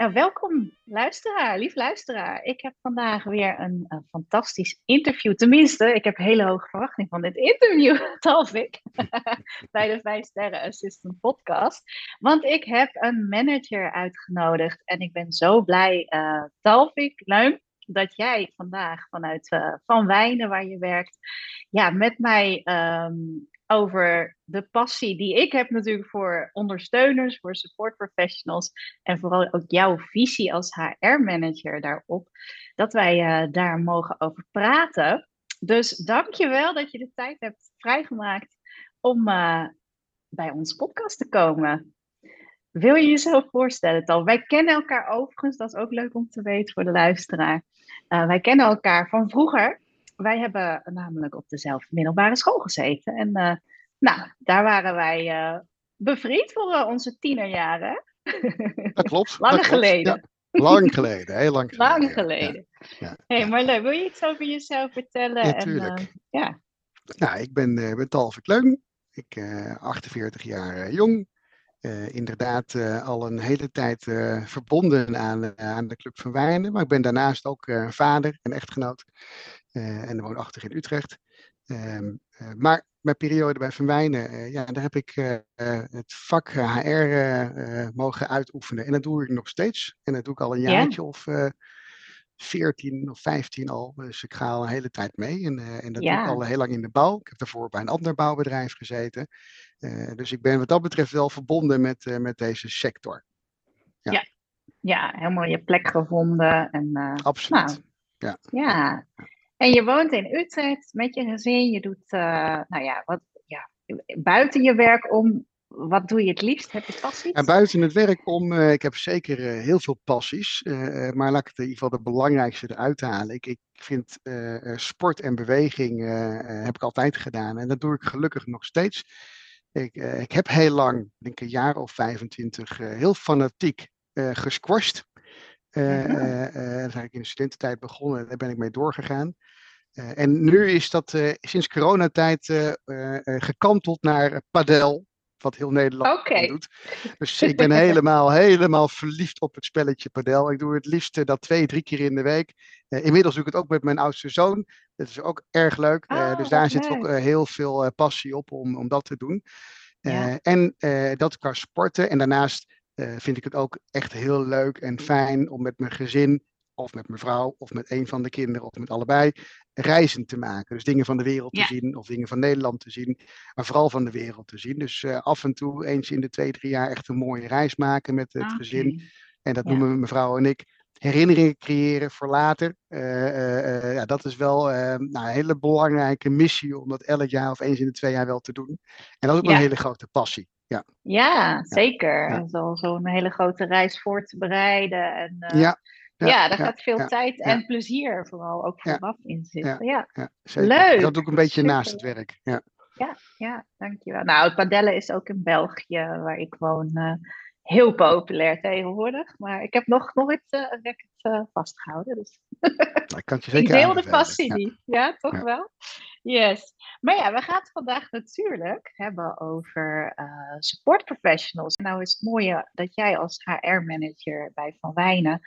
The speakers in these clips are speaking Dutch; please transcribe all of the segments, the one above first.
Ja, welkom, luisteraar, lief luisteraar. Ik heb vandaag weer een, een fantastisch interview. Tenminste, ik heb hele hoge verwachting van dit interview, Talvik, bij de 5 Sterren Assistant Podcast. Want ik heb een manager uitgenodigd en ik ben zo blij, uh, Talvik Luim, dat jij vandaag vanuit uh, Van Wijnen, waar je werkt, ja, met mij um, over de passie die ik heb natuurlijk voor ondersteuners, voor support professionals en vooral ook jouw visie als HR-manager daarop, dat wij uh, daar mogen over praten. Dus dank je wel dat je de tijd hebt vrijgemaakt om uh, bij ons podcast te komen. Wil je jezelf voorstellen, Tal? Wij kennen elkaar overigens, dat is ook leuk om te weten voor de luisteraar. Uh, wij kennen elkaar van vroeger wij hebben namelijk op dezelfde middelbare school gezeten. En uh, nou, daar waren wij uh, bevriend voor uh, onze tienerjaren. Dat klopt. lang dat geleden. Klopt. Ja, lang geleden, heel lang geleden. Lang geleden. Ja, ja. hey, wil je iets over jezelf vertellen? Ja, tuurlijk. ja. Nou, ik ben, ben Talve Kleun. Ik ben 48 jaar jong. Uh, inderdaad uh, al een hele tijd uh, verbonden aan, aan de Club van Wijnen. Maar ik ben daarnaast ook vader en echtgenoot. En woonachtig in Utrecht. Ehm, maar mijn periode bij Van Wijnen, ja, daar heb ik het vak HR mogen uitoefenen. En dat doe ik nog steeds. En dat doe ik al een jaartje of 14 of 15 al. Dus ik ga al een hele tijd mee. En, uh, en dat ja. doe ik al heel lang in de bouw. Ik heb daarvoor bij een ander bouwbedrijf gezeten. Uh, dus ik ben wat dat betreft wel verbonden met, uh, met deze sector. Ja. ja. Ja. helemaal je plek gevonden. En, Absoluut. Nou, ja. ja. En je woont in Utrecht met je gezin. Je doet, nou ja, wat, ja, buiten je werk om wat doe je het liefst? Heb je passies? Ja, buiten het werk om, uh, ik heb zeker uh, heel veel passies, uh, maar laat ik het in ieder geval de belangrijkste eruit halen. Ik, ik vind sport en beweging heb ik altijd gedaan en dat doe ik gelukkig nog steeds. Ik, ik heb heel lang, denk een jaar of 25, heel fanatiek gesquashed. Dat heb ik in de studententijd begonnen en daar ben ik mee doorgegaan. en nu is dat sinds coronatijd gekanteld naar padel wat heel Nederland okay. doet. Dus ik ben helemaal, helemaal verliefd op het spelletje padel. Ik doe het liefst uh, dat twee, drie keer in de week. Uh, inmiddels doe ik het ook met mijn oudste zoon. Dat is ook erg leuk. Uh, oh, dus daar zit ook heel veel passie op om, om dat te doen. Ja. En dat qua sporten. En daarnaast vind ik het ook echt heel leuk en fijn om met mijn gezin of met mijn vrouw, of met een van de kinderen, of met allebei, reizen te maken. Dus dingen van de wereld ja. te zien, of dingen van Nederland te zien, maar vooral van de wereld te zien. Dus uh, af en toe, eens in de twee, drie jaar, echt een mooie reis maken met het okay. gezin. En dat Ja. noemen mijn vrouw en ik herinneringen creëren voor later. Uh, uh, ja, dat is wel nou, een hele belangrijke missie om dat elk jaar of eens in de twee jaar wel te doen. En dat is ook Ja. een hele grote passie. Ja, Ja, zeker. Ja. Zo- Zo'n hele grote reis voor te bereiden. En, eh, ja, ja, daar gaat veel ja, tijd en plezier vooral ook vooraf in zitten. Ja. Leuk, Dat doe ik een beetje super. naast het werk. Ja. ja, ja, dankjewel. Nou, het padellen is ook in België, waar ik woon, eh, heel populair tegenwoordig. Maar ik heb nog nooit eh, een racket eh, vastgehouden. Dus Nou, Ik kan het je ik zeker deel de passie Ja. toch wel? Yes. Maar ja, we gaan het vandaag natuurlijk hebben over eh, support professionals. Nou is het mooie dat jij als HR-manager bij Van Wijnen...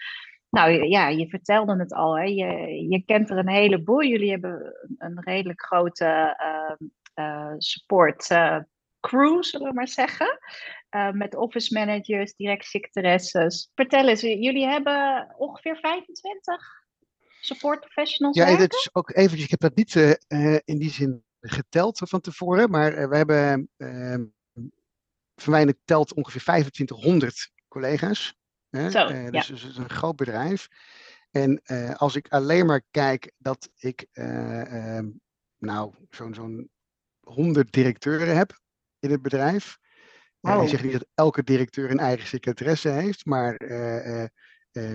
Nou ja, je vertelde het al, hè? Je, je kent er een heleboel. Jullie hebben een- redelijk grote ehm, eh, support, eh, crew, zullen we maar zeggen. Uh, met office managers, direct secretaresses. Vertel eens, jullie hebben ongeveer 25 support professionals Ja, werken? dat is ook eventjes, ik heb dat niet uh, in die zin geteld van tevoren, maar we hebben, Verwijnen telt ongeveer 2500 collega's. Hè? Zo, dus, ja. dus het is een groot bedrijf. En als ik alleen maar kijk dat ik nou, zo'n zo'n 100 directeuren heb in het bedrijf. Uh, ik zeg niet dat elke directeur een eigen secretaresse heeft, maar uh, uh,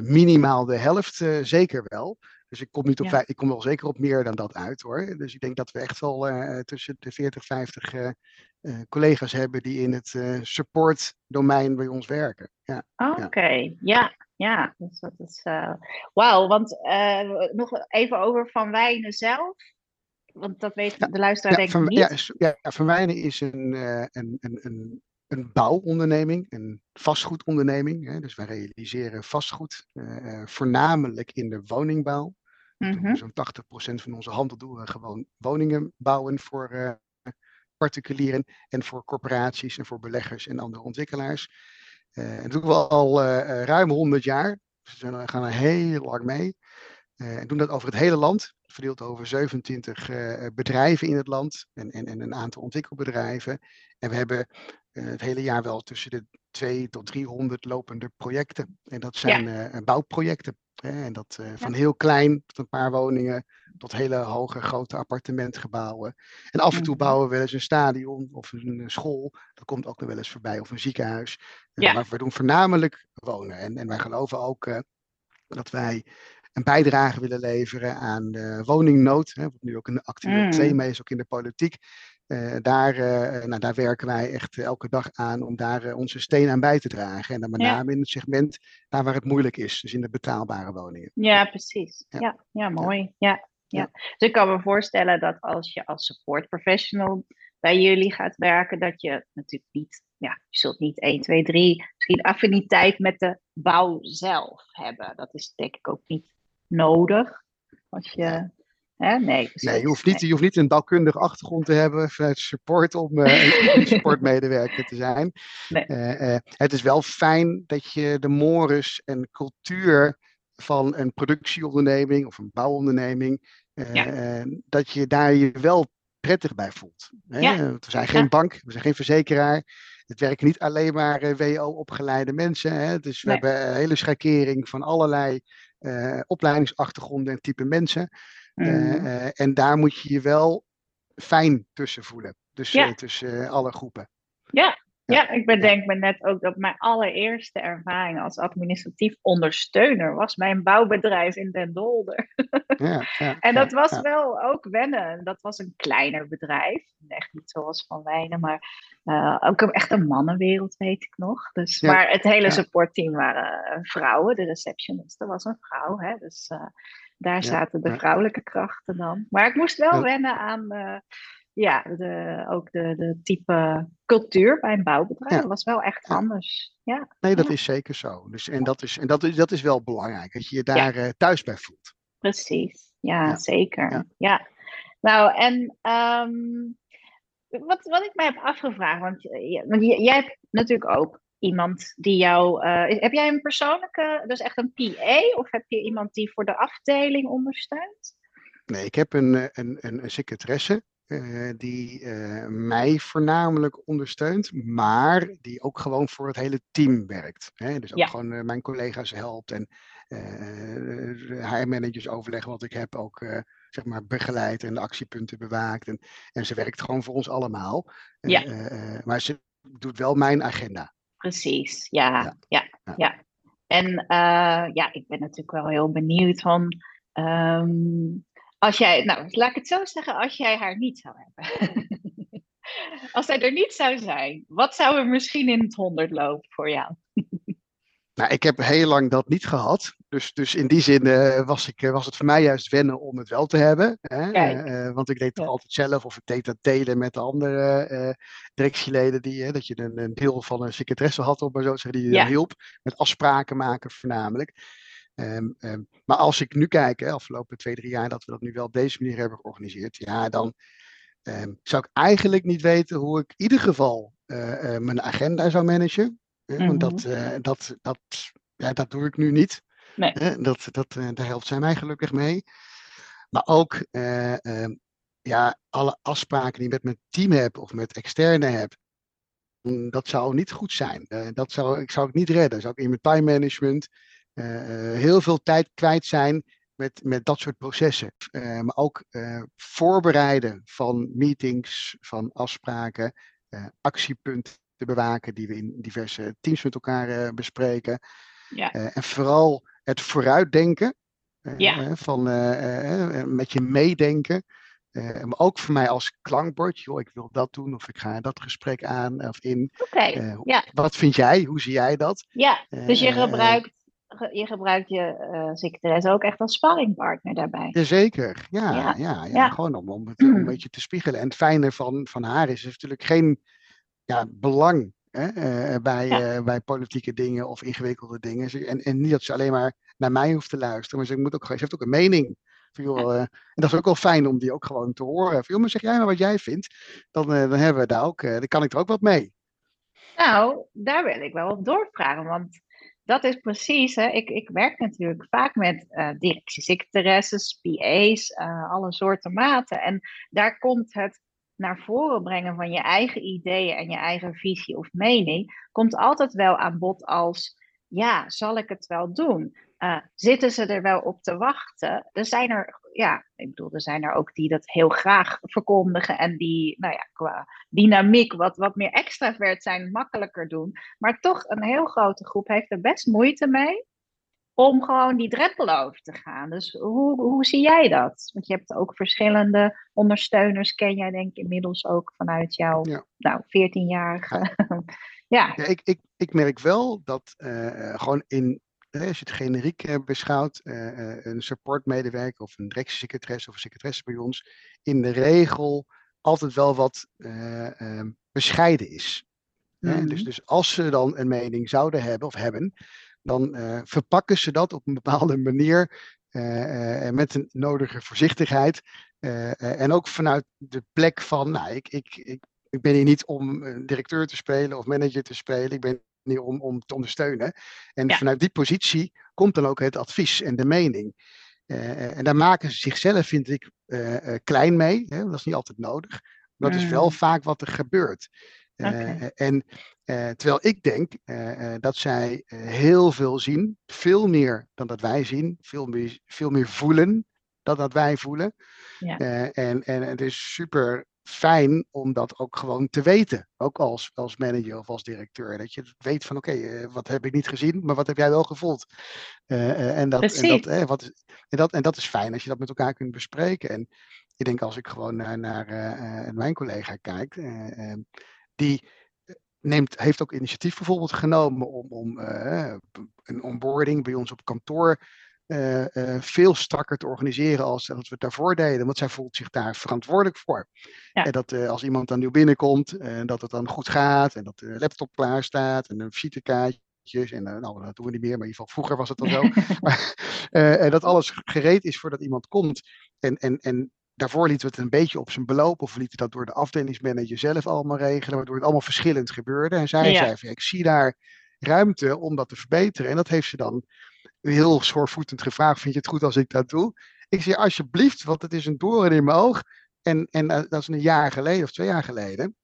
minimaal de helft zeker wel. Dus ik kom, niet op Ja. vijf, ik kom wel zeker op meer dan dat uit hoor. Dus ik denk dat we echt wel tussen de 40 50 collega's hebben die in het support domein bij ons werken. Ja, Oké, okay. ja. ja. Dus dat is. Wauw, want nog even over Van Wijnen zelf want dat weet de luisteraar denk ik niet. Ja, ja, Van Wijnen is een, een, een, een, een bouwonderneming, een vastgoedonderneming. Hè? Dus wij realiseren vastgoed, uh, voornamelijk in de woningbouw. Mm -hmm. Zo'n 80% van onze handel doen we gewoon woningen bouwen voor uh, particulieren en voor corporaties en voor beleggers en andere ontwikkelaars. en dat doen we al ruim 100 jaar. Dus we gaan er heel lang mee. en doen dat over het hele land verdeeld over 27 uh, bedrijven in het land en, en, en, een aantal ontwikkelbedrijven. En we hebben het hele jaar wel tussen de 2 tot 300 lopende projecten. En dat zijn ja. uh, bouwprojecten. Hè? En dat van heel klein tot een paar woningen tot hele hoge, grote appartementgebouwen. En af en toe bouwen we wel eens een stadion of een school. Dat komt ook nog wel eens voorbij. Of een ziekenhuis. Ja. Maar we doen voornamelijk wonen. En, en wij geloven ook dat wij een bijdrage willen leveren aan de woningnood. Hè, wat nu ook een actueel Mm. thema is, ook in de politiek. Uh, daar, uh, nou, daar werken wij echt elke dag aan om daar uh, onze steen aan bij te dragen. En dan met Ja. name in het segment daar waar het moeilijk is, dus in de betaalbare woningen. Ja, precies. Ja. Ja, ja, mooi. Ja. Ja. Dus ik kan me voorstellen dat als je als support professional bij jullie gaat werken, dat je natuurlijk niet, ja, je zult niet 1, 2, 3 misschien affiniteit met de bouw zelf hebben. Dat is denk ik ook niet nodig. Als je, hè? Nee, Nee, je hoeft niet, je hoeft niet een bouwkundige achtergrond te hebben vanuit support om eh, een supportmedewerker te zijn. Nee. Eh, eh, het is wel fijn dat je de mores en cultuur van een productieonderneming of een bouwonderneming, eh, Ja. eh, dat je daar je wel prettig bij voelt. Hè? Ja. We zijn geen Ja. bank, we zijn geen verzekeraar. Het werken niet alleen maar eh, WO-opgeleide mensen. Hè? Dus we Nee. hebben een hele schakering van allerlei eh, opleidingsachtergronden en type mensen. Eh, Mhm. eh, en daar moet je je wel fijn tussen voelen. Dus Ja. eh, tussen alle groepen. Ja, Ja. ja, ik bedenk me net ook dat mijn allereerste ervaring als administratief ondersteuner was bij een bouwbedrijf in Den Dolder. Ja, ja, En dat was wel ook wennen. Dat was een kleiner bedrijf. Echt niet zoals Van Wijnen, maar ook echt een mannenwereld, weet ik nog. Dus, Maar het hele supportteam waren vrouwen. De receptioniste was een vrouw. Hè? Dus daar zaten de vrouwelijke krachten dan. Maar ik moest wel wennen aan eh, ja, de, ook de, de type cultuur bij een bouwbedrijf. Ja. Dat was wel echt anders. Ja, Nee, dat Ja. is zeker zo. Dus, en dat is, en dat is, dat is wel belangrijk, dat je je daar eh, thuis bij voelt. Precies, ja, zeker. ja. Nou, en ehm, wat, wat ik mij heb afgevraagd, want, want jij hebt natuurlijk ook iemand die jou. eh, heb jij een persoonlijke, dus echt een PA, of heb je iemand die voor de afdeling ondersteunt? Nee, ik heb een, eh, een, een, een secretaresse eh, die mij voornamelijk ondersteunt, maar die ook gewoon voor het hele team werkt. Hè? Dus ook Ja. gewoon mijn collega's helpt en eh HR-managers overleggen wat ik heb ook zeg maar begeleid en de actiepunten bewaakt. En, en ze werkt gewoon voor ons allemaal. Ja. maar ze doet wel mijn agenda. Precies, ja, Ja, ja. En eh, ja, ik ben natuurlijk wel heel benieuwd van. ehm, als jij, nou, laat ik het zo zeggen, als jij haar niet zou hebben. als zij er niet zou zijn, wat zou er misschien in het honderd lopen voor jou? Nou, ik heb heel lang dat niet gehad. Dus, dus in die zin eh, was, ik, eh, was het voor mij juist wennen om het wel te hebben. Hè? Eh, want ik deed het Ja. altijd zelf of ik deed dat delen met de andere directieleden. Die, dat je een, een deel van een secretaresse had, om maar zo te zeggen, die je Ja. hielp. Met afspraken maken voornamelijk. Ehm, ehm, maar als ik nu kijk, hè, afgelopen twee, drie jaar, dat we dat nu wel op deze manier hebben georganiseerd. Ja, dan, ehm, zou ik eigenlijk niet weten hoe ik in ieder geval mijn agenda zou managen. Want dat, Mhm. dat, dat, ja, dat doe ik nu niet. Nee. Dat, dat, daar helpt zij mij gelukkig mee. Maar ook ehm, ja, alle afspraken die ik met mijn team heb of met externe heb, mm, dat zou niet goed zijn. dat zou ik, zou ik niet redden. Zou ik in mijn time management heel veel tijd kwijt zijn met, met dat soort processen. maar ook voorbereiden van meetings, van afspraken, actiepunten te bewaken die we in diverse teams met elkaar bespreken. Ja. en vooral het vooruitdenken. Ja. van met je meedenken. maar ook voor mij als klankbord, joh, ik wil dat doen of ik ga dat gesprek aan of in. Oké, ja. Wat vind jij? Hoe zie jij dat? Ja, dus je Eh, gebruikt ge- je, gebruikt je eh secretaresse ook echt als sparringpartner daarbij. Jazeker, ja, Ja, ja, ja, ja. gewoon om, om het om een beetje te spiegelen. En het fijne van, van haar is, heeft natuurlijk geen ja, belang hè, eh, bij, Ja. eh, bij politieke dingen of ingewikkelde dingen. En, en niet dat ze alleen maar naar mij hoeft te luisteren, maar ze, moet ook, ze heeft ook een mening. Van, joh, eh, en dat is ook wel fijn om die ook gewoon te horen. Van, joh, maar zeg jij maar wat jij vindt, dan, dan hebben we daar ook, dan kan ik er ook wat mee. Nou, daar wil ik wel op doorvragen, want dat is precies, hè, ik, ik werk natuurlijk vaak met eh directiesecretaresses, PA's, alle soorten maten. En daar komt het naar voren brengen van je eigen ideeën en je eigen visie of mening, komt altijd wel aan bod als, ja, zal ik het wel doen? Eh, zitten ze er wel op te wachten? Er zijn er, ja, ik bedoel, er zijn er ook die dat heel graag verkondigen en die, nou ja, qua dynamiek wat, wat meer extravert zijn, makkelijker doen. Maar toch, een heel grote groep heeft er best moeite mee om gewoon die drempel over te gaan. Dus hoe, hoe zie jij dat? Want je hebt ook verschillende ondersteuners, ken jij denk ik inmiddels ook vanuit jouw Ja. nou, 14-jarige. ja, Ja, ik, ik, ik merk wel dat eh, gewoon in, als je het generiek eh, beschouwt, eh, een supportmedewerker of een directiesecretaresse of een secretaresse bij ons, in de regel altijd wel wat bescheiden is. Hè? Mhm. Dus, dus als ze dan een mening zouden hebben of hebben, dan eh, verpakken ze dat op een bepaalde manier eh, eh, met een nodige voorzichtigheid. en ook vanuit de plek van, nou, ik, ik, ik, ik ben hier niet om directeur te spelen of manager te spelen. Ik ben hier om, om te ondersteunen. En Ja. vanuit die positie komt dan ook het advies en de mening. En daar maken ze zichzelf, vind ik, klein mee. Hè? Dat is niet altijd nodig. Maar dat is wel Mm. vaak wat er gebeurt. Eh. En eh, terwijl ik denk eh, dat zij heel veel zien, veel meer dan dat wij zien, veel meer, veel meer voelen dan dat wij voelen. Ja. En, en het is super fijn om dat ook gewoon te weten. Ook als, als manager of als directeur. Dat je weet van oké, wat heb ik niet gezien, maar wat heb jij wel gevoeld? En, dat, en, dat, eh, wat is, en, dat, en dat is fijn als je dat met elkaar kunt bespreken. En ik denk als ik gewoon naar, naar mijn collega kijk, die neemt, heeft ook initiatief bijvoorbeeld genomen om, om eh, een onboarding bij ons op kantoor eh, eh, veel strakker te organiseren als dat we het daarvoor deden. Want zij voelt zich daar verantwoordelijk voor. Ja. En dat eh, als iemand dan nieuw binnenkomt, eh, dat het dan goed gaat en dat de laptop klaar staat en een visitekaartjes. En eh, nou, dat doen we niet meer, maar in ieder geval vroeger was het al zo. maar, eh, en dat alles gereed is voordat iemand komt. En, en, en daarvoor lieten we het een beetje op zijn beloop, of we lieten dat door de afdelingsmanager zelf allemaal regelen, waardoor het allemaal verschillend gebeurde. En zij Ja. zei van, ik zie daar ruimte om dat te verbeteren. En dat heeft ze dan heel schoorvoetend gevraagd, vind je het goed als ik dat doe? Ik zei, alsjeblieft, want het is een doorn in mijn oog. En, en eh, dat is een jaar geleden of twee jaar geleden.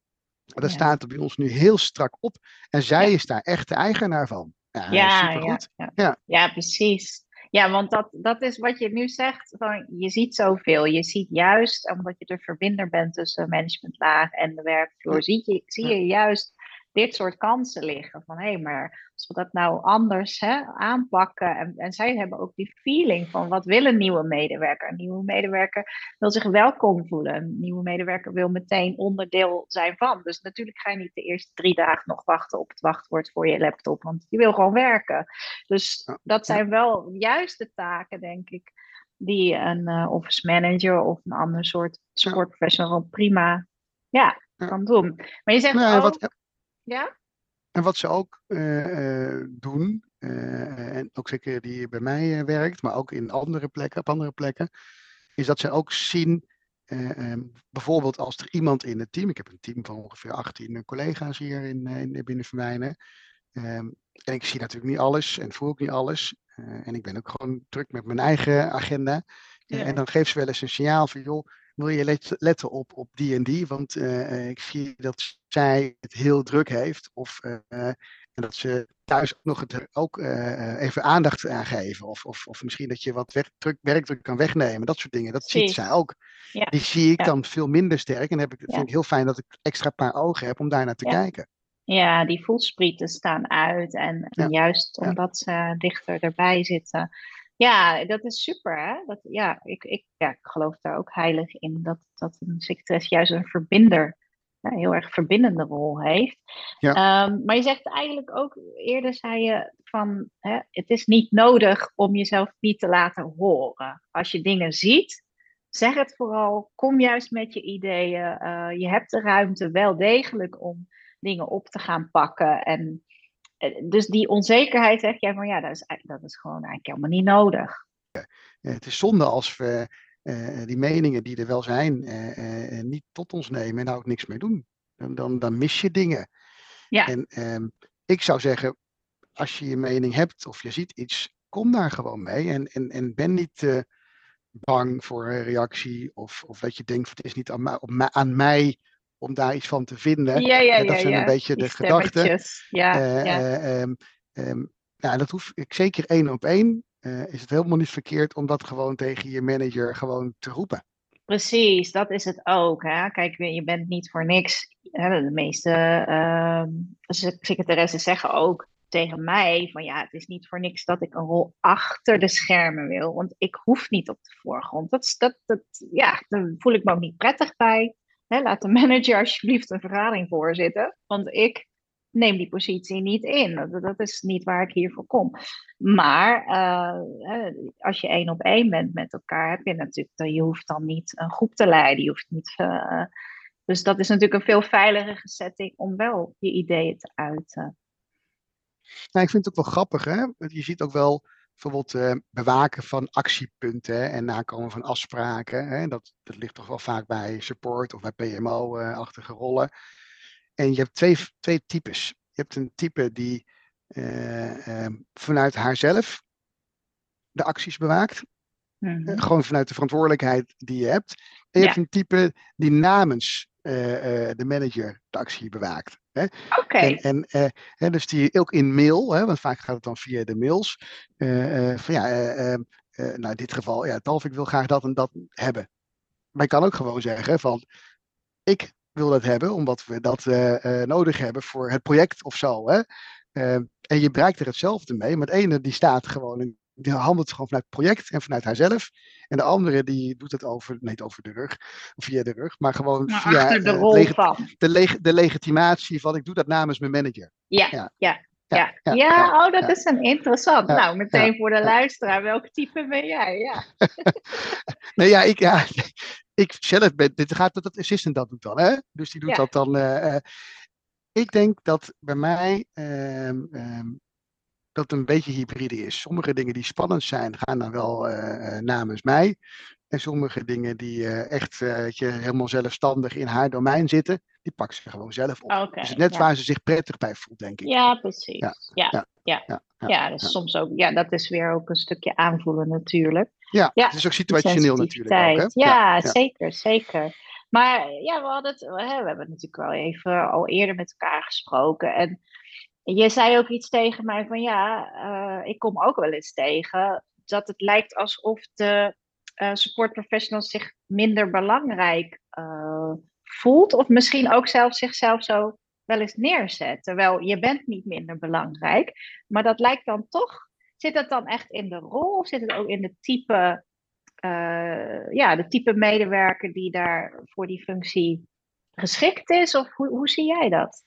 Dat Ja. staat er bij ons nu heel strak op. En zij Ja. is daar echt de eigenaar van. Ja, ja, Ja. ja, precies. Ja, want dat, dat is wat je nu zegt. Van, je ziet zoveel. Je ziet juist, omdat je de verbinder bent tussen managementlaag en de werkvloer, zie, je, zie je juist dit soort kansen liggen. Van hé, maar als we dat nou anders hè, aanpakken. En, en zij hebben ook die feeling van wat wil een nieuwe medewerker? Een nieuwe medewerker wil zich welkom voelen. Een nieuwe medewerker wil meteen onderdeel zijn van. Dus natuurlijk ga je niet de eerste drie dagen nog wachten op het wachtwoord voor je laptop. Want je wil gewoon werken. Dus dat zijn wel juist de taken, denk ik, die een eh, office manager of een ander soort support professional prima ja, kan doen. Maar je zegt Nou, en ook, wat, ja? En wat ze ook eh, eh, doen, eh, en ook zeker die bij mij werkt, maar ook in andere plekken, op andere plekken, is dat ze ook zien ehm, bijvoorbeeld als er iemand in het team, ik heb een team van ongeveer 18 collega's hier in, in, binnen Verwijnen. Ehm, en ik zie natuurlijk niet alles en voel ook niet alles. en ik ben ook gewoon druk met mijn eigen agenda. En dan geeft ze wel eens een signaal van, joh, wil je letten op, op die en die? Want ik zie dat zij het heel druk heeft. Of en dat ze thuis nog het, ook uh, even aandacht aan geven. Of, of, of misschien dat je wat werkdruk, werkdruk kan wegnemen. Dat soort dingen. Dat ziet zij ook. Ja. Die zie ik dan veel minder sterk. En heb ik, vind ik heel fijn dat ik extra paar ogen heb om daar naar te kijken. Ja, die voelsprieten staan uit. En, en juist omdat ze dichter erbij zitten. Ja, dat is super. Hè? Dat, ja, ik, ik, ja, ik geloof daar ook heilig in. Dat, dat een secretaresse juist een verbinder een heel erg verbindende rol heeft. Ja. Ehm, maar je zegt eigenlijk ook, eerder zei je van, hè, het is niet nodig om jezelf niet te laten horen. Als je dingen ziet, zeg het vooral, kom juist met je ideeën. Uh, je hebt de ruimte wel degelijk om dingen op te gaan pakken. En eh, dus die onzekerheid zeg jij van, ja, dat is, dat is gewoon eigenlijk helemaal niet nodig. Het is zonde als we uh, die meningen die er wel zijn, uh, niet tot ons nemen en daar ook niks mee doen. Dan, dan, dan mis je dingen. Ja. En ehm, ik zou zeggen, als je je mening hebt of je ziet iets, kom daar gewoon mee. En, en, en ben niet bang voor een reactie of, of dat je denkt, het is niet aan mij, aan mij om daar iets van te vinden. Ja, ja, ja, dat zijn een beetje de gedachten. Ja, ja. Um, um, nou, dat hoef ik zeker één op één uh, is het helemaal niet verkeerd om dat gewoon tegen je manager gewoon te roepen. Precies, dat is het ook. Hè? Kijk, je bent niet voor niks. Hè? De meeste uh, secretaressen zeggen ook tegen mij van ja, het is niet voor niks dat ik een rol achter de schermen wil. Want ik hoef niet op de voorgrond. Dat, dat, dat, ja, daar voel ik me ook niet prettig bij. Laat de manager alsjeblieft een vergadering voorzitten. Want ik neem die positie niet in. Dat, is niet waar ik hier voor kom. Maar uh, als je één op één bent met elkaar, heb je natuurlijk, je hoeft dan niet een groep te leiden. Je hoeft niet, uh, dus dat is natuurlijk een veel veiligere setting om wel je ideeën te uiten. Nou, ik vind het ook wel grappig, hè? Je ziet ook wel bijvoorbeeld uh, bewaken van actiepunten en nakomen van afspraken. Hè? Dat, dat ligt toch wel vaak bij support of bij PMO-achtige rollen. En je hebt twee, twee types. Je hebt een type die uh, vanuit haarzelf de acties bewaakt. Mm gewoon vanuit de verantwoordelijkheid die je hebt. En je hebt een type die namens uh, de manager de actie bewaakt. Oké. Okay. En, en dus die ook in mail, hè, want vaak gaat het dan via de mails. van ja, ehm, nou in dit geval, ja, Talf, ik wil graag dat en dat hebben. Maar je kan ook gewoon zeggen van, ik wil dat hebben, omdat we dat nodig hebben voor het project of zo. Hè? Uh, en je bereikt er hetzelfde mee. Maar de ene die staat gewoon, die handelt gewoon vanuit het project en vanuit haarzelf. En de andere die doet het over, niet over de rug, via de rug, maar gewoon via de, leg van. De, leg de legitimatie van ik doe dat namens mijn manager. Ja, ja. ja. Ja, ja, ja, oh, dat is een interessant. nou, meteen voor de luisteraar, welk type ben jij? Ja. nee, ja, ik, ja, ik zelf ben, dit gaat dat assistant dat doet dan, hè? Dus die doet dat dan. Uh, ik denk dat bij mij um, dat een beetje hybride is. Sommige dingen die spannend zijn, gaan dan wel uh, namens mij. En sommige dingen die echt je, helemaal zelfstandig in haar domein zitten, die pakt ze gewoon zelf op. Okay, dus net waar ze zich prettig bij voelt, denk ik. Ja, precies. Ja, ja, ja. ja, dus soms ook, ja, dat is weer ook een stukje aanvoelen natuurlijk. Ja, het is ook situationeel natuurlijk. Ook, Ja, zeker, zeker. Maar ja, we hadden het, we hebben het natuurlijk wel even al eerder met elkaar gesproken. En je zei ook iets tegen mij van ja, uh, ik kom ook wel eens tegen dat het lijkt alsof de uh, support professionals zich minder belangrijk uh, voelt. Of misschien ook zelf zichzelf zo wel eens neerzet. Terwijl je bent niet minder belangrijk. Maar dat lijkt dan toch. Zit het dan echt in de rol? Of zit het ook in de type, ja, de type medewerker die daar voor die functie geschikt is? Of hoe, hoe zie jij dat?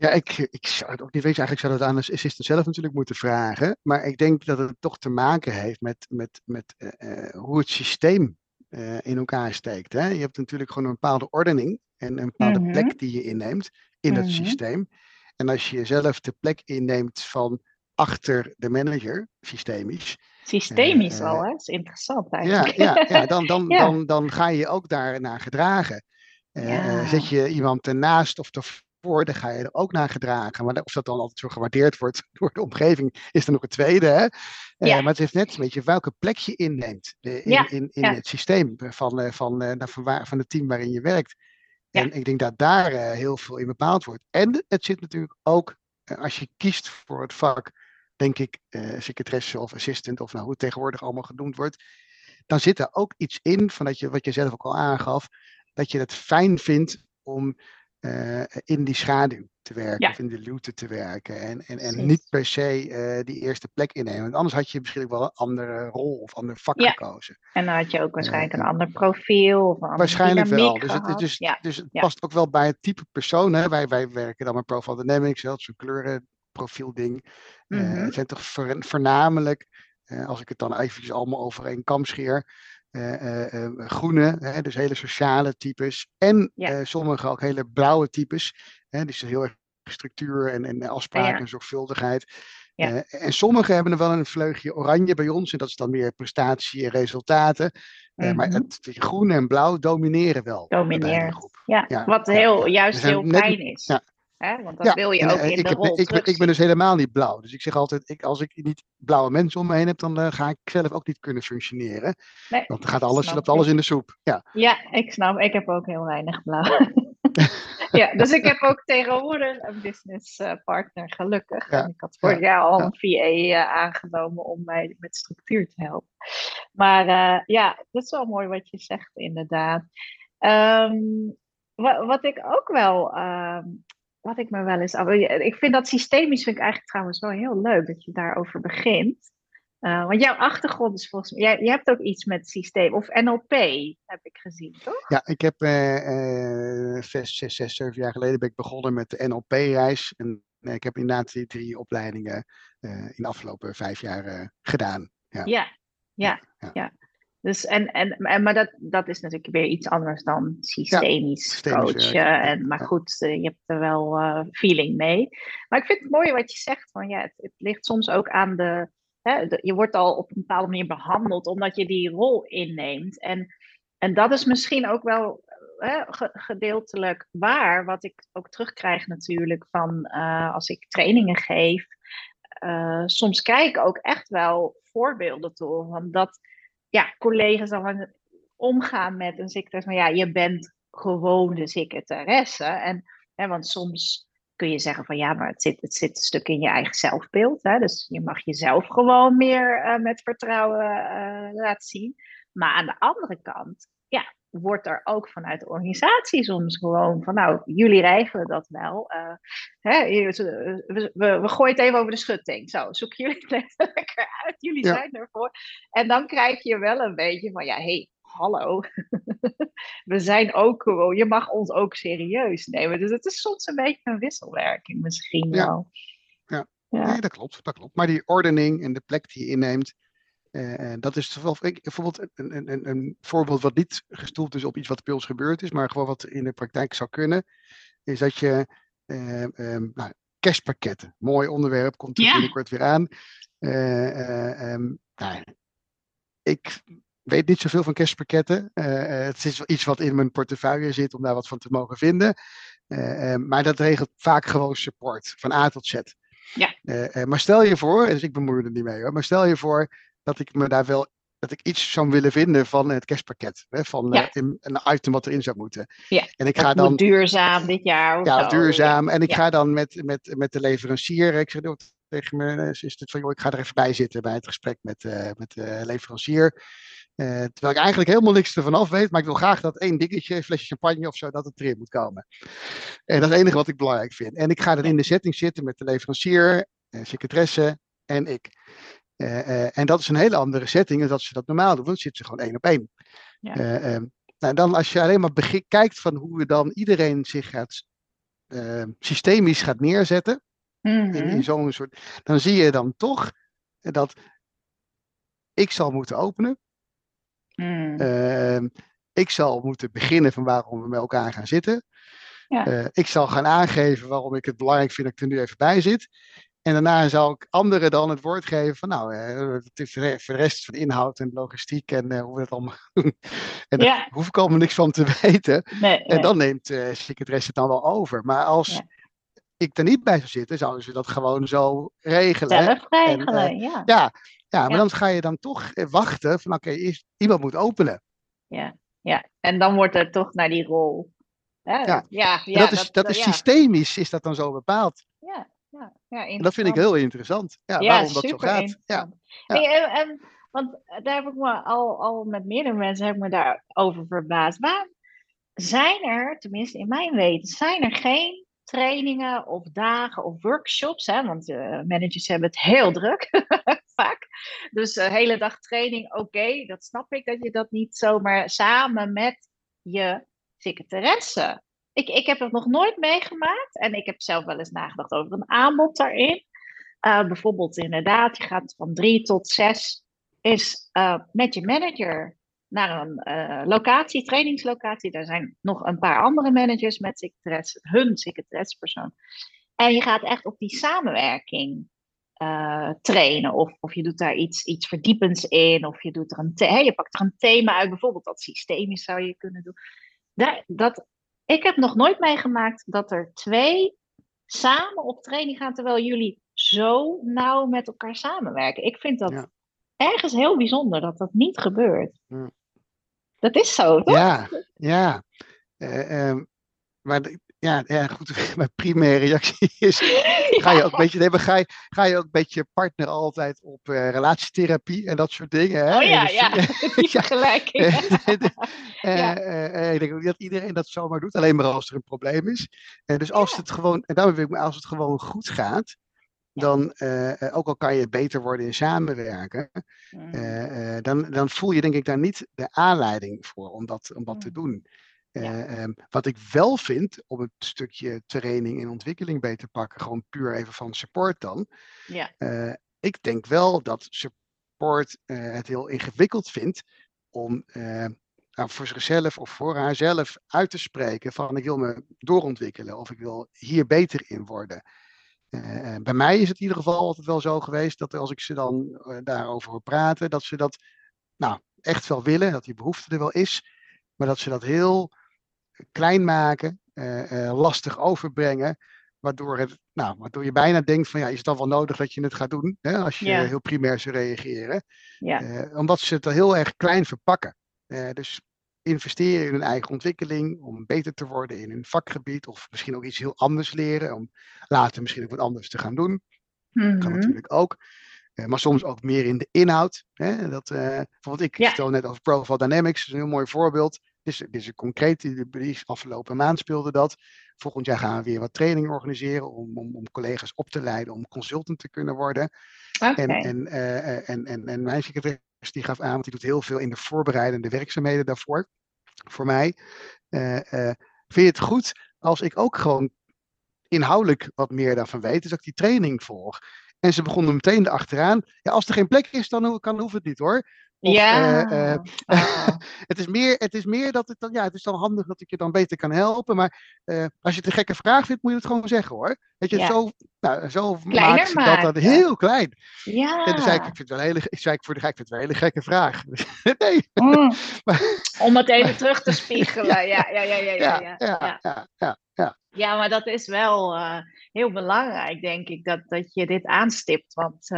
Ja, ik, ik zou het ook niet weten. Eigenlijk zou dat aan de assistent zelf natuurlijk moeten vragen. Maar ik denk dat het toch te maken heeft met, met, met uh, hoe het systeem uh, in elkaar steekt. Hè? Je hebt natuurlijk gewoon een bepaalde ordening en een bepaalde mm-hmm. plek die je inneemt in mm-hmm. het systeem. En als je zelf de plek inneemt van achter de manager, systemisch, Systemisch al, hè? Dat is interessant eigenlijk. Ja, ja, ja dan, dan, Dan, dan ga je ook daarnaar gedragen. Zet je iemand ernaast of dan ga je er ook naar gedragen. Maar of dat dan altijd zo gewaardeerd wordt door de omgeving, is dan nog het tweede. Hè? maar het heeft net een beetje welke plek je inneemt in, in, in het systeem van, van, van, van het team waarin je werkt. En ik denk dat daar heel veel in bepaald wordt. En het zit natuurlijk ook, als je kiest voor het vak, denk ik, secretaresse of assistant of nou, hoe het tegenwoordig allemaal genoemd wordt, dan zit er ook iets in van dat je, wat je zelf ook al aangaf, dat je het fijn vindt om uh, in die schaduw te werken of in de luwte te werken en, en, en niet per se uh, die eerste plek innemen. Want anders had je misschien wel een andere rol of ander vak ja. gekozen. En dan had je ook waarschijnlijk een ander profiel of een Waarschijnlijk wel. Dus het, dus, ja. dus het past ook wel bij het type persoon. Hè. Wij, wij werken dan met Profile Dynamics, zelfs een kleuren profielding. Mm -hmm. het zijn toch voornamelijk, als ik het dan eventjes allemaal over één kam scheer, groene, hè, dus hele sociale types. En ja. sommige ook hele blauwe types. Hè, dus heel erg structuur en, en afspraken ja. en zorgvuldigheid. Ja. en sommigen hebben er wel een vleugje oranje bij ons. En dat is dan meer prestatie en resultaten. Mm -hmm. maar het, groen en blauw domineren wel. Domineren. Ja. ja. wat heel, juist heel fijn is. Ja. Hè? Want dat ja, wil je ook in ik de rol ik, ben, ik ben dus helemaal niet blauw. Dus ik zeg altijd, ik, als ik niet blauwe mensen om me heen heb, dan uh, ga ik zelf ook niet kunnen functioneren. Nee, Want dan gaat alles, loopt alles in de soep. Ja. ja, ik snap. Ik heb ook heel weinig blauw. ja, dus ik heb ook tegenwoordig een business uh, partner, gelukkig. Ja, en ik had vorig jaar al een VA uh, aangenomen om mij met structuur te helpen. Maar uh, ja, dat is wel mooi wat je zegt, inderdaad. Um, wat, wat, ik ook wel wat ik me wel eens af. Ik vind dat systemisch vind ik eigenlijk trouwens wel heel leuk dat je daarover begint. Uh, want jouw achtergrond is volgens mij. Jij, je hebt ook iets met systeem. Of NLP heb ik gezien, toch? Ja, ik heb uh, uh, zes, zes, zes, zeven jaar geleden ben ik begonnen met de NLP-reis. En ik heb inderdaad die drie opleidingen in de afgelopen vijf jaar gedaan. Ja, ja, ja. ja. ja. Dus en, en, en, maar dat, dat is natuurlijk weer iets anders dan systemisch ja, coachen. En, maar goed, eh, je hebt er wel uh, feeling mee. Maar ik vind het mooi wat je zegt. Van, ja, het, het ligt soms ook aan de, hè, de, Je wordt al op een bepaalde manier behandeld omdat je die rol inneemt. En, en dat is misschien ook wel hè, gedeeltelijk waar. Wat ik ook terugkrijg natuurlijk van uh, als ik trainingen geef. soms krijg ik ook echt wel voorbeelden toe. Van dat ja, collega's dan omgaan met een secretaresse. Maar ja, je bent gewoon de secretaresse. En, hè, want soms kun je zeggen van ja, maar het zit, het zit een stuk in je eigen zelfbeeld. Hè? Dus je mag jezelf gewoon meer uh, met vertrouwen uh, laten zien. Maar aan de andere kant, ja, wordt er ook vanuit de organisatie soms gewoon van, nou, jullie regelen dat wel. Uh, hè, we, we, we, gooien het even over de schutting. Zo, zoek jullie het lekker uit. Jullie zijn ervoor. En dan krijg je wel een beetje van, ja, hé, hey, hallo. we zijn ook gewoon, je mag ons ook serieus nemen. Dus het is soms een beetje een wisselwerking misschien wel. Ja, ja. Nee, dat klopt, dat klopt. Maar die ordening en de plek die je inneemt, uh, dat is bijvoorbeeld een, een, een, voorbeeld wat niet gestoeld is op iets wat bij ons gebeurd is, maar gewoon wat in de praktijk zou kunnen, is dat je uh, um, nou, cashpakketten, mooi onderwerp, komt er binnenkort weer aan. Uh, um, nou, ik weet niet zoveel van cashpakketten. het is iets wat in mijn portefeuille zit om daar wat van te mogen vinden. maar dat regelt vaak gewoon support, van A tot Z. Ja. maar stel je voor, dus ik bemoei er niet mee hoor, maar stel je voor dat ik me daar wel dat ik iets zou willen vinden van het kerstpakket. Hè, van ja. uh, een item wat erin zou moeten. Ja, en ik ga dan, duurzaam dit jaar. ja, zo. duurzaam. En ik ga dan met, met, met de leverancier. Ik zeg tegen me, eh, is het van, joh, ik ga er even bij zitten bij het gesprek met, uh, met de leverancier. Uh, terwijl ik eigenlijk helemaal niks ervan af weet, maar ik wil graag dat één dingetje, een flesje champagne of zo, dat het erin moet komen. En dat is het enige wat ik belangrijk vind. En ik ga dan in de setting zitten met de leverancier, secretaresse en ik. Uh, uh, en dat is een hele andere setting dan dat ze dat normaal doen, want dan zitten ze gewoon één op één. Ja. Uh, um, nou, dan als je alleen maar kijkt van hoe we dan iedereen zich gaat systemisch gaat neerzetten, mm-hmm. in, in zo'n soort, dan zie je dan toch dat ik zal moeten openen. Mm. Ehm, ik zal moeten beginnen van waarom we met elkaar gaan zitten. Ja. ik zal gaan aangeven waarom ik het belangrijk vind dat ik er nu even bij zit. En daarna zal ik anderen dan het woord geven van nou, uh, voor de rest van de inhoud en logistiek en uh, hoe we het allemaal doen. en daar hoef ik allemaal niks van te weten. Nee, en dan neemt uh, secretaresse het dan wel over. Maar als ik er niet bij zou zitten, zouden ze dat gewoon zo regelen. Zelf regelen, en, ja. ja. Ja, maar dan ga je dan toch wachten van oké, okay, iemand moet openen. Ja, ja, en dan wordt er toch naar die rol. Ja, ja dat is, dat, is systemisch, is dat dan zo bepaald. Ja, ja, ja en dat vind ik heel interessant. Ja, waarom dat zo gaat. Ja. en, en, want daar heb ik me al, al met meerdere mensen heb ik me daarover verbaasd. Waarom zijn er, tenminste in mijn weten, zijn er geen trainingen of dagen of workshops? Hè? Want uh, managers hebben het heel druk, vaak. Dus een hele dag training, oké, dat snap ik dat je dat niet zomaar samen met je secretaresse. Ik, ik heb het nog nooit meegemaakt en ik heb zelf wel eens nagedacht over een aanbod daarin. Uh, bijvoorbeeld inderdaad, je gaat van drie tot zes is uh, met je manager naar een uh, locatie, trainingslocatie. Daar zijn nog een paar andere managers met secretaresse, hun secretaressepersoon. En je gaat echt op die samenwerking trainen. Of, of je doet daar iets, iets verdiepends in. Of je, doet er een je pakt er een thema uit. Bijvoorbeeld dat systemisch zou je kunnen doen. Dat, ik heb nog nooit meegemaakt dat er twee samen op training gaan terwijl jullie zo nauw met elkaar samenwerken. Ik vind dat ergens heel bijzonder dat dat niet gebeurt. Dat is zo, toch? Ja, ja. Uh, maar ja, ja, goed, mijn primaire reactie is, ga je ook een beetje, nee, ga, je, ga je ook een beetje partner altijd op uh, relatietherapie en dat soort dingen. Hè? Oh ja, dus, ja, die vergelijking. uh, ik denk dat iedereen dat zomaar doet, alleen maar als er een probleem is. dus als het gewoon, en daarom wil ik, als het gewoon goed gaat, dan, ook al kan je beter worden in samenwerken, mm. dan, dan voel je denk ik daar niet de aanleiding voor om dat, om dat te mm. doen. Eh, ehm, wat ik wel vind, om het stukje training en ontwikkeling beter te pakken, gewoon puur even van support dan. Ja. Uh, ik denk wel dat support uh, het heel ingewikkeld vindt om nou, voor zichzelf of voor haarzelf uit te spreken van ik wil me doorontwikkelen of ik wil hier beter in worden. bij mij is het in ieder geval altijd wel zo geweest dat als ik ze dan daarover hoor praten, dat ze dat nou, echt wel willen, dat die behoefte er wel is, maar dat ze dat heel klein maken, eh, eh, lastig overbrengen. Waardoor, het, nou, waardoor je bijna denkt van ja, is het dan wel nodig dat je het gaat doen? Hè, als je heel primair zou reageren. Ja. Eh, omdat ze het heel erg klein verpakken. dus investeren in hun eigen ontwikkeling, om beter te worden in hun vakgebied, of misschien ook iets heel anders leren, om later misschien ook wat anders te gaan doen. Dat kan mhm. natuurlijk ook. Maar soms ook meer in de inhoud. Hè? Dat, bijvoorbeeld, ik ja. vertel net over Profile Dynamics, dat is een heel mooi voorbeeld. Dus dit is een concreet, die afgelopen maand speelde dat. Volgend jaar gaan we weer wat trainingen organiseren om, om, om collega's op te leiden om consultant te kunnen worden. En, en, uh, en, en, en mijn secretaris die gaf aan, want die doet heel veel in de voorbereidende werkzaamheden daarvoor, voor mij. Uh, uh, vind je het goed als ik ook gewoon inhoudelijk wat meer daarvan weet, dus dat ik die training volg? En ze begonnen meteen erachteraan. Ja, als er geen plek is, dan kan, hoeft het niet hoor. Ja. Eh, eh, ah. Het, is meer, het is meer dat het dan, ja, het is dan handig dat ik je dan beter kan helpen. Maar eh, als je het een gekke vraag vindt, moet je het gewoon zeggen hoor. Dat je zo, nou, zo maakt, dat dat heel klein. Ja. En dan zei ik, ik vind het wel hele, ik zei ik voor de gek, ik vind het wel een hele gekke vraag. nee. Mm. Om het even terug te spiegelen. Ja, ja, ja. ja, ja, ja, ja, ja ja. ja maar dat is wel heel belangrijk, denk ik, dat, dat je dit aanstipt. Want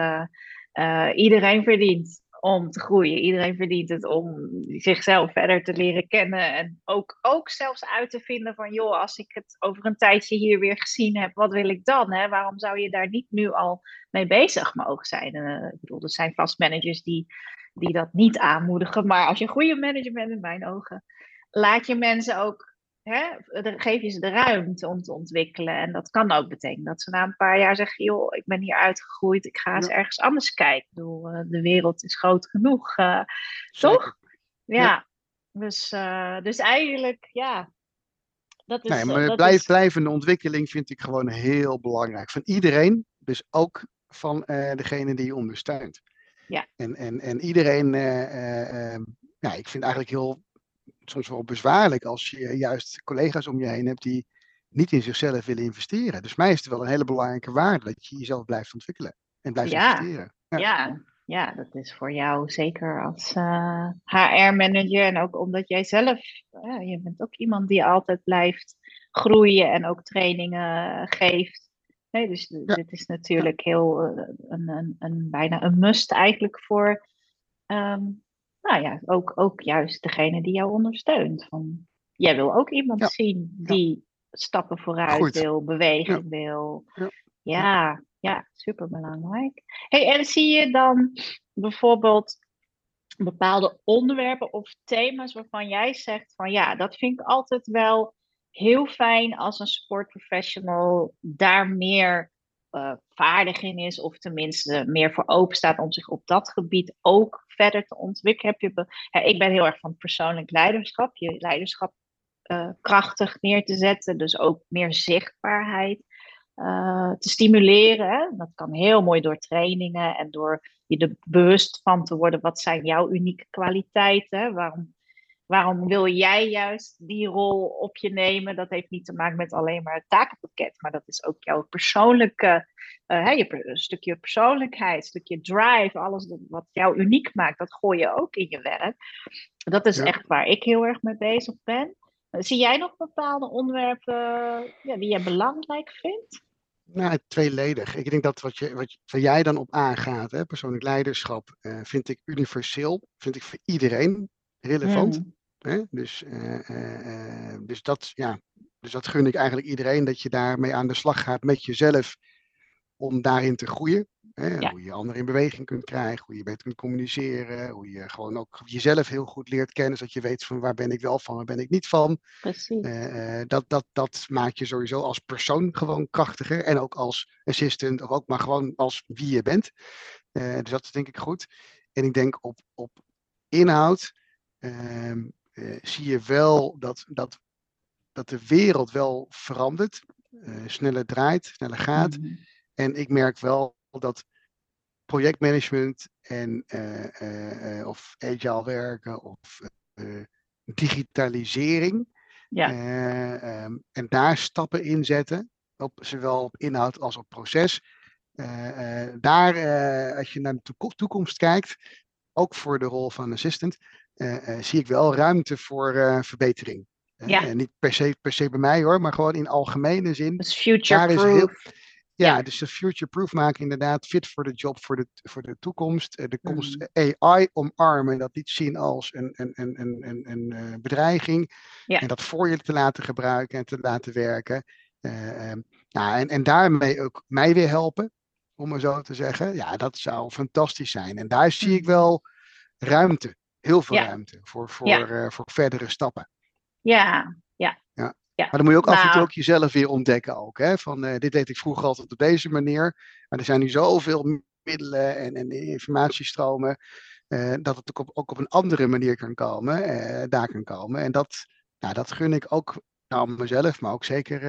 iedereen verdient om te groeien. Iedereen verdient het om zichzelf verder te leren kennen. En ook, ook zelfs uit te vinden van, joh, als ik het over een tijdje hier weer gezien heb, wat wil ik dan? Hè? Waarom zou je daar niet nu al mee bezig mogen zijn? Ik bedoel, er zijn vast managers die, die dat niet aanmoedigen. Maar als je een goede manager bent, in mijn ogen, laat je mensen ook hè, geef je ze de ruimte om te ontwikkelen. En dat kan ook betekenen dat ze na een paar jaar zeggen: joh, ik ben hier uitgegroeid, ik ga eens ergens anders kijken. Ik bedoel, eh, de wereld is groot genoeg, uh, toch? Ja. Dus, uh, dus eigenlijk, ja. Dat is, nee, maar dat blijf, is... blijvende ontwikkeling vind ik gewoon heel belangrijk. Van iedereen, dus ook van degene die je ondersteunt. Ja. En, en, en iedereen, ja, ik vind eigenlijk heel soms wel bezwaarlijk als je juist collega's om je heen hebt die niet in zichzelf willen investeren. Dus mij is het wel een hele belangrijke waarde dat je jezelf blijft ontwikkelen en blijft Ja. investeren. Ja. ja, dat is voor jou zeker als HR-manager en ook omdat jij zelf, eh, je bent ook iemand die altijd blijft groeien en ook trainingen geeft. Nee, dus Ja. dit is natuurlijk heel eh, een, een, een, bijna een must eigenlijk voor, ehm, nou ja, ook, ook juist degene die jou ondersteunt. Van, jij wil ook iemand Ja. zien Ja. die stappen vooruit wil, beweging wil. Ja. Ja, ja, superbelangrijk. Hey, en zie je dan bijvoorbeeld bepaalde onderwerpen of thema's waarvan jij zegt van ja, dat vind ik altijd wel heel fijn als een sportprofessional daar meer eh, vaardig in is, of tenminste meer voor open staat om zich op dat gebied ook verder te ontwikkelen. Heb je ik ben heel erg van persoonlijk leiderschap, je leiderschap eh, krachtig neer te zetten, dus ook meer zichtbaarheid eh, te stimuleren. Dat kan heel mooi door trainingen en door je er bewust van te worden. Wat zijn jouw unieke kwaliteiten? Waarom, waarom wil jij juist die rol op je nemen? Dat heeft niet te maken met alleen maar het takenpakket, maar dat is ook jouw persoonlijke, eh, hè, je een stukje persoonlijkheid, een stukje drive, alles wat jou uniek maakt, dat gooi je ook in je werk. Dat is Ja. echt waar ik heel erg mee bezig ben. Eh, Zie jij nog bepaalde onderwerpen eh, ja, die je belangrijk vindt? Nou, tweeledig. Ik denk dat wat, je, wat, jij dan op aangaat, hè, persoonlijk leiderschap, eh, vind ik universeel, vind ik voor iedereen relevant. Mm. Hè? Dus, eh, eh, eh, dus, dat, ja, dus dat gun ik eigenlijk iedereen, dat je daarmee aan de slag gaat met jezelf om daarin te groeien. Hè? Ja. Hoe je anderen in beweging kunt krijgen, hoe je beter kunt communiceren, hoe je gewoon ook jezelf heel goed leert kennen, zodat je weet van waar ben ik wel van, waar ben ik niet van. Precies. Dat, dat, dat maakt je sowieso als persoon gewoon krachtiger. En ook als assistant, of ook maar gewoon als wie je bent. Dus dat is denk ik goed. En ik denk op, op inhoud ehm, eh, zie je wel dat, dat, dat de wereld wel verandert. eh, sneller draait, sneller gaat. Mhm. En ik merk wel dat projectmanagement en eh, of agile werken of digitalisering Ja. eh, ehm, en daar stappen in zetten, op, zowel op inhoud als op proces. Daar, als je naar de toeko- toekomst kijkt, ook voor de rol van assistant, zie ik wel ruimte voor eh, verbetering. Eh, Ja. eh, niet per se, per se bij mij hoor, maar gewoon in algemene zin. Dus future-proof. Ja, Ja. dus de future-proof maken inderdaad, fit voor de job, voor de, voor de toekomst. Eh, De komst Mm. AI omarmen, dat niet zien als een, een, een, een, een, een eh, bedreiging. Ja. En dat voor je te laten gebruiken en te laten werken. Eh, ehm, en, en daarmee ook mij weer helpen, om maar zo te zeggen. Ja, dat zou fantastisch zijn. En daar zie ik Mhm. wel ruimte, heel veel Ja. ruimte voor, voor, Ja. eh, voor verdere stappen. Ja, ja. Ja. ja. Maar dan moet je ook af en toe Nou. ook jezelf weer ontdekken ook. Hè? Van eh, dit deed ik vroeger altijd op deze manier. Maar er zijn nu zoveel middelen en, en informatiestromen. eh, dat het ook op, ook op een andere manier kan komen. daar kan komen. En dat, nou, dat gun ik ook nou, mezelf, maar ook zeker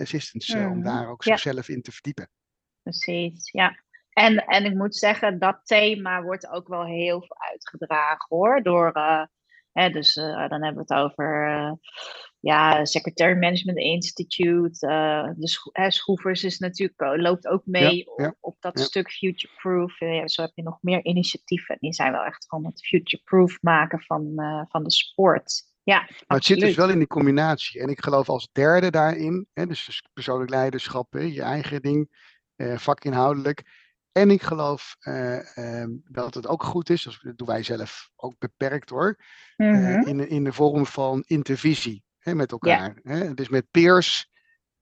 assistants. om Mhm. daar ook zichzelf in te verdiepen. Precies, ja. En, en ik moet zeggen, dat thema wordt ook wel heel veel uitgedragen hoor. Door, eh, hè, dus eh, dan hebben we het over eh, ja, Secretary Management Institute. de Scho- hè, Schroevers is natuurlijk, loopt ook mee ja, op, op dat ja. stuk future-proof. Ja, zo heb je nog meer initiatieven. Die zijn wel echt van het future-proof maken van, van de sport. Ja, Maar het zit dus wel in die combinatie. En ik geloof als derde daarin, hè, dus dus persoonlijk leiderschap, hè, je eigen ding, eh, vakinhoudelijk. En ik geloof eh, ehm, dat het ook goed is, dus dat doen wij zelf ook beperkt hoor, eh, Mhm. in, de- in de vorm van intervisie hè, met elkaar. Hè? Dus met peers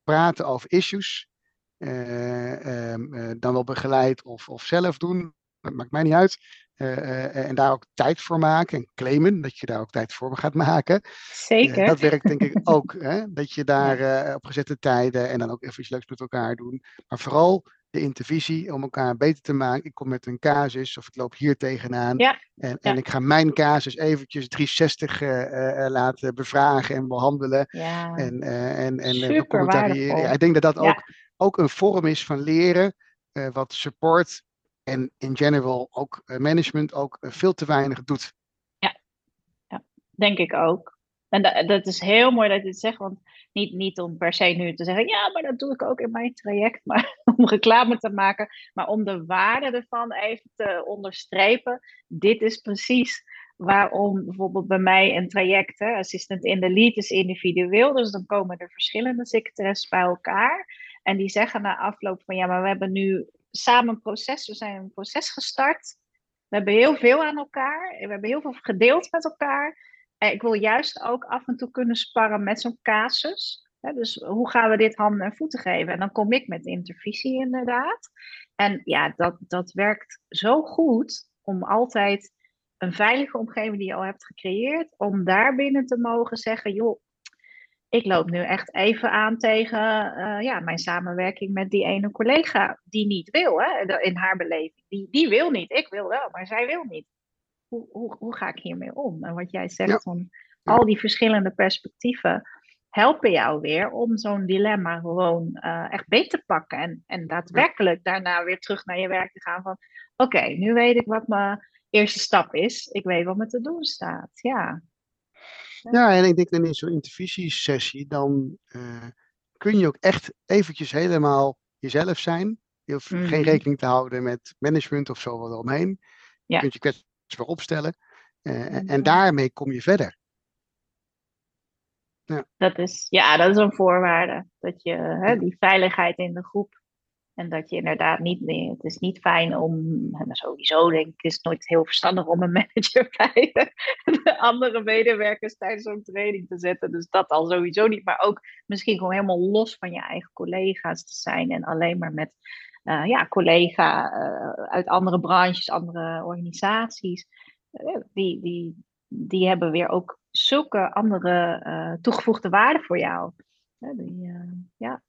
praten over issues, eh, ehm, eh, dan wel begeleid of, of zelf doen, dat maakt mij niet uit. En daar ook tijd voor maken en claimen dat je daar ook tijd voor gaat maken. Zeker. dat werkt denk ik ook. Hè? Dat je daar op gezette tijden en dan ook even iets leuks met elkaar doen. Maar vooral de intervisie om elkaar beter te maken. Ik kom met een casus of ik loop hier tegenaan. Ja, En, en ja. ik ga mijn casus eventjes 360 eh, eh, eh, laten bevragen en behandelen. ja. En, eh, en, en waardevol. Ja, ik denk dat dat Ja. ook, ook een vorm is van leren. wat support en in general ook management ook veel te weinig doet. Denk ik ook. En dat, dat is heel mooi dat je het zegt, want niet, niet om per se nu te zeggen, ja, maar dat doe ik ook in mijn traject, maar om reclame te maken, maar om de waarde ervan even te onderstrepen. Dit is precies waarom bijvoorbeeld bij mij een traject, assistant in de lead, is individueel. Dus dan komen er verschillende secretaressen bij elkaar. En die zeggen na afloop van ja, maar we hebben nu samen een proces, we zijn een proces gestart. We hebben heel veel aan elkaar. We hebben heel veel gedeeld met elkaar. En ik wil juist ook af en toe kunnen sparren met zo'n casus. Dus hoe gaan we dit handen en voeten geven? En dan kom ik met intervisie inderdaad. En ja, dat, dat werkt zo goed om altijd een veilige omgeving die je al hebt gecreëerd, om daar binnen te mogen zeggen, joh, ik loop nu echt even aan tegen uh, ja, mijn samenwerking met die ene collega die niet wil, hè, in haar beleving. Die, die wil niet, ik wil wel, maar zij wil niet. Hoe, hoe, hoe ga ik hiermee om? En wat jij zegt van al die verschillende perspectieven helpen jou weer om zo'n dilemma gewoon uh, echt beter te pakken. En, en daadwerkelijk daarna weer terug naar je werk te gaan van oké, nu weet ik wat mijn eerste stap is. Ik weet wat me te doen staat, ja. Ja, en ik denk in zo'n intervisiesessie, dan uh, kun je ook echt eventjes helemaal jezelf zijn. Je hoeft geen mhm. rekening te houden met management of zo eromheen. Ja. Je kunt je kwetsbaar opstellen. Uh, en daarmee kom je verder. Ja. Dat, is, ja, dat is een voorwaarde. Dat je hè, die veiligheid in de groep en dat je inderdaad niet meer, het is niet fijn om, en sowieso denk ik, is het nooit heel verstandig om een manager bij de andere medewerkers tijdens zo'n training te zetten. Dus dat al sowieso niet, maar ook misschien gewoon helemaal los van je eigen collega's te zijn en alleen maar met uh, ja, collega uh, uit andere branches, andere organisaties. Uh, die, die, die hebben weer ook zulke andere toegevoegde waarden voor jou. Die, ja,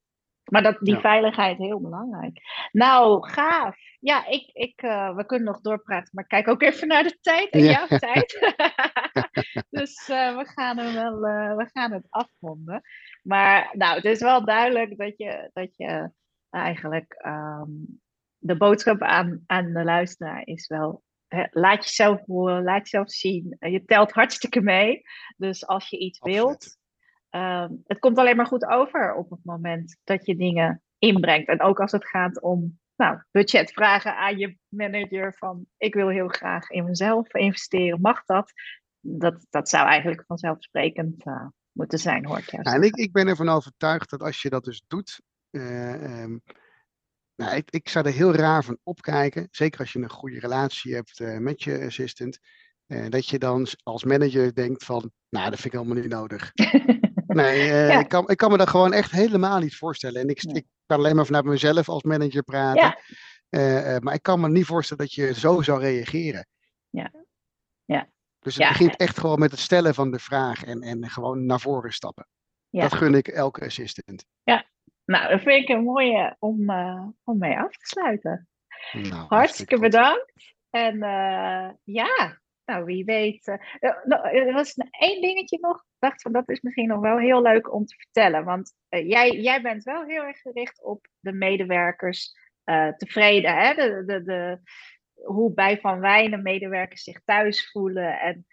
maar dat, die veiligheid heel belangrijk. Nou, gaaf. Ja, ik, ik, uh, we kunnen nog doorpraten, maar kijk ook even naar de tijd en jouw tijd. dus uh, we, gaan hem wel, uh, we gaan het afronden. Maar nou, het is wel duidelijk dat je, dat je eigenlijk um, de boodschap aan, aan de luisteraar is wel Hè, laat jezelf horen, laat jezelf zien. Je telt hartstikke mee. Dus als je iets Absoluut. wilt, Ehm, het komt alleen maar goed over op het moment dat je dingen inbrengt. En ook als het gaat om nou, budget vragen aan je manager van ik wil heel graag in mezelf investeren, mag dat? Dat, dat zou eigenlijk vanzelfsprekend uh, moeten zijn, hoor ik ja, En ik, ik ben ervan overtuigd dat als je dat dus doet, um, nou, ik, ik zou er heel raar van opkijken, zeker als je een goede relatie hebt uh, met je assistant, dat je dan als manager denkt van, nou, dat vind ik helemaal niet nodig. Nee, uh, ik, kan, ik kan me dat gewoon echt helemaal niet voorstellen. En ik, ik kan alleen maar vanuit mezelf als manager praten. Ja. Maar ik kan me niet voorstellen dat je zo zou reageren. Ja. ja. Dus het begint echt gewoon met het stellen van de vraag en, en gewoon naar voren stappen. Dat gun ik elke assistent. Ja, nou, dat vind ik een mooie om, om mee af te sluiten. Nou, hartstikke bedankt. En ja, nou, wie weet. Uh, nou, er was één dingetje nog. Ik dacht van dat is misschien nog wel heel leuk om te vertellen. Want jij, jij bent wel heel erg gericht op de medewerkers tevreden. Hè? De, de, de, hoe bij Van Wijnen medewerkers zich thuis voelen. En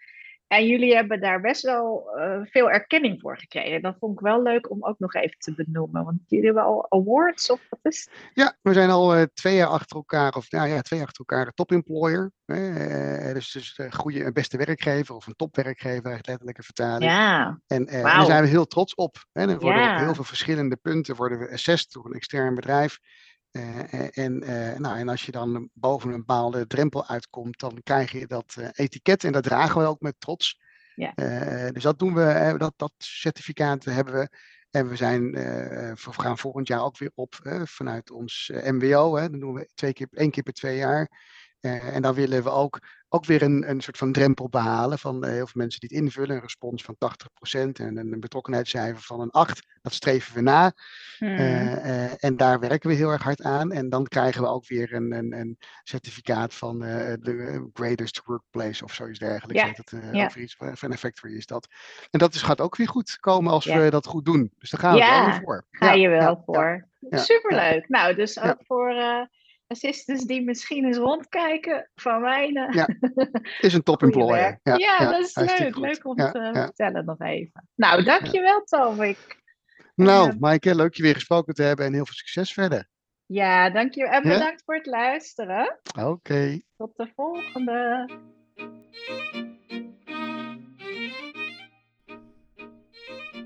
en jullie hebben daar best wel uh, veel erkenning voor gekregen. Dat vond ik wel leuk om ook nog even te benoemen. Want jullie hebben al awards of wat is het? Ja, we zijn al uh, twee jaar achter elkaar, of nou ja, twee jaar achter elkaar top employer. Uh, dus dus goede, beste werkgever of een topwerkgever, eigenlijk letterlijke vertaling. Ja. En wow. daar zijn we heel trots op. Hè. Er worden ja. op heel veel verschillende punten worden we assessed door een extern bedrijf. Uh, en, uh, nou, en als je dan boven een bepaalde drempel uitkomt, dan krijg je dat uh, etiket en dat dragen we ook met trots. Ja. dus dat doen we, dat, dat certificaat hebben we. En we, zijn, we gaan volgend jaar ook weer op vanuit ons MWO. Hè, dat doen we twee keer, één keer per twee jaar. en dan willen we ook ook weer een, een soort van drempel behalen van uh, heel veel mensen die het invullen. Een respons van 80% en een betrokkenheidscijfer van een 8. Dat streven we na. Hmm. Uh, uh, en daar werken we heel erg hard aan. En dan krijgen we ook weer een, een, een certificaat van de Greatest Workplace of zoiets dergelijks. Ja. Dat. Over iets van factory is dat. En dat is, gaat ook weer goed komen als we dat goed doen. Dus daar gaan we wel voor. Ga je wel voor. Superleuk. Nou, dus ook voor assistants die misschien eens rondkijken van mijne. Ja, is een top employer. Ja, Ja, dat is leuk. Leuk om te vertellen nog even. Nou, dankjewel Tovik. Nou, Ja. Maaike, leuk je weer gesproken te hebben en heel veel succes verder. Ja, dankjewel. En bedankt voor het luisteren. Oké. Tot de volgende.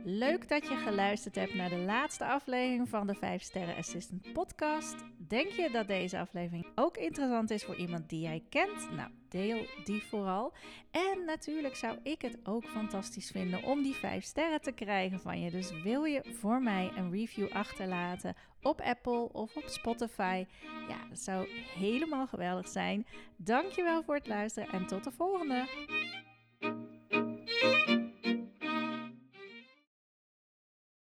Leuk dat je geluisterd hebt naar de laatste aflevering van de 5 Sterren Assistant podcast. Denk je dat deze aflevering ook interessant is voor iemand die jij kent? Nou, deel die vooral. En natuurlijk zou ik het ook fantastisch vinden om die 5 sterren te krijgen van je. Dus wil je voor mij een review achterlaten op Apple of op Spotify? Ja, dat zou helemaal geweldig zijn. Dankjewel voor het luisteren en tot de volgende.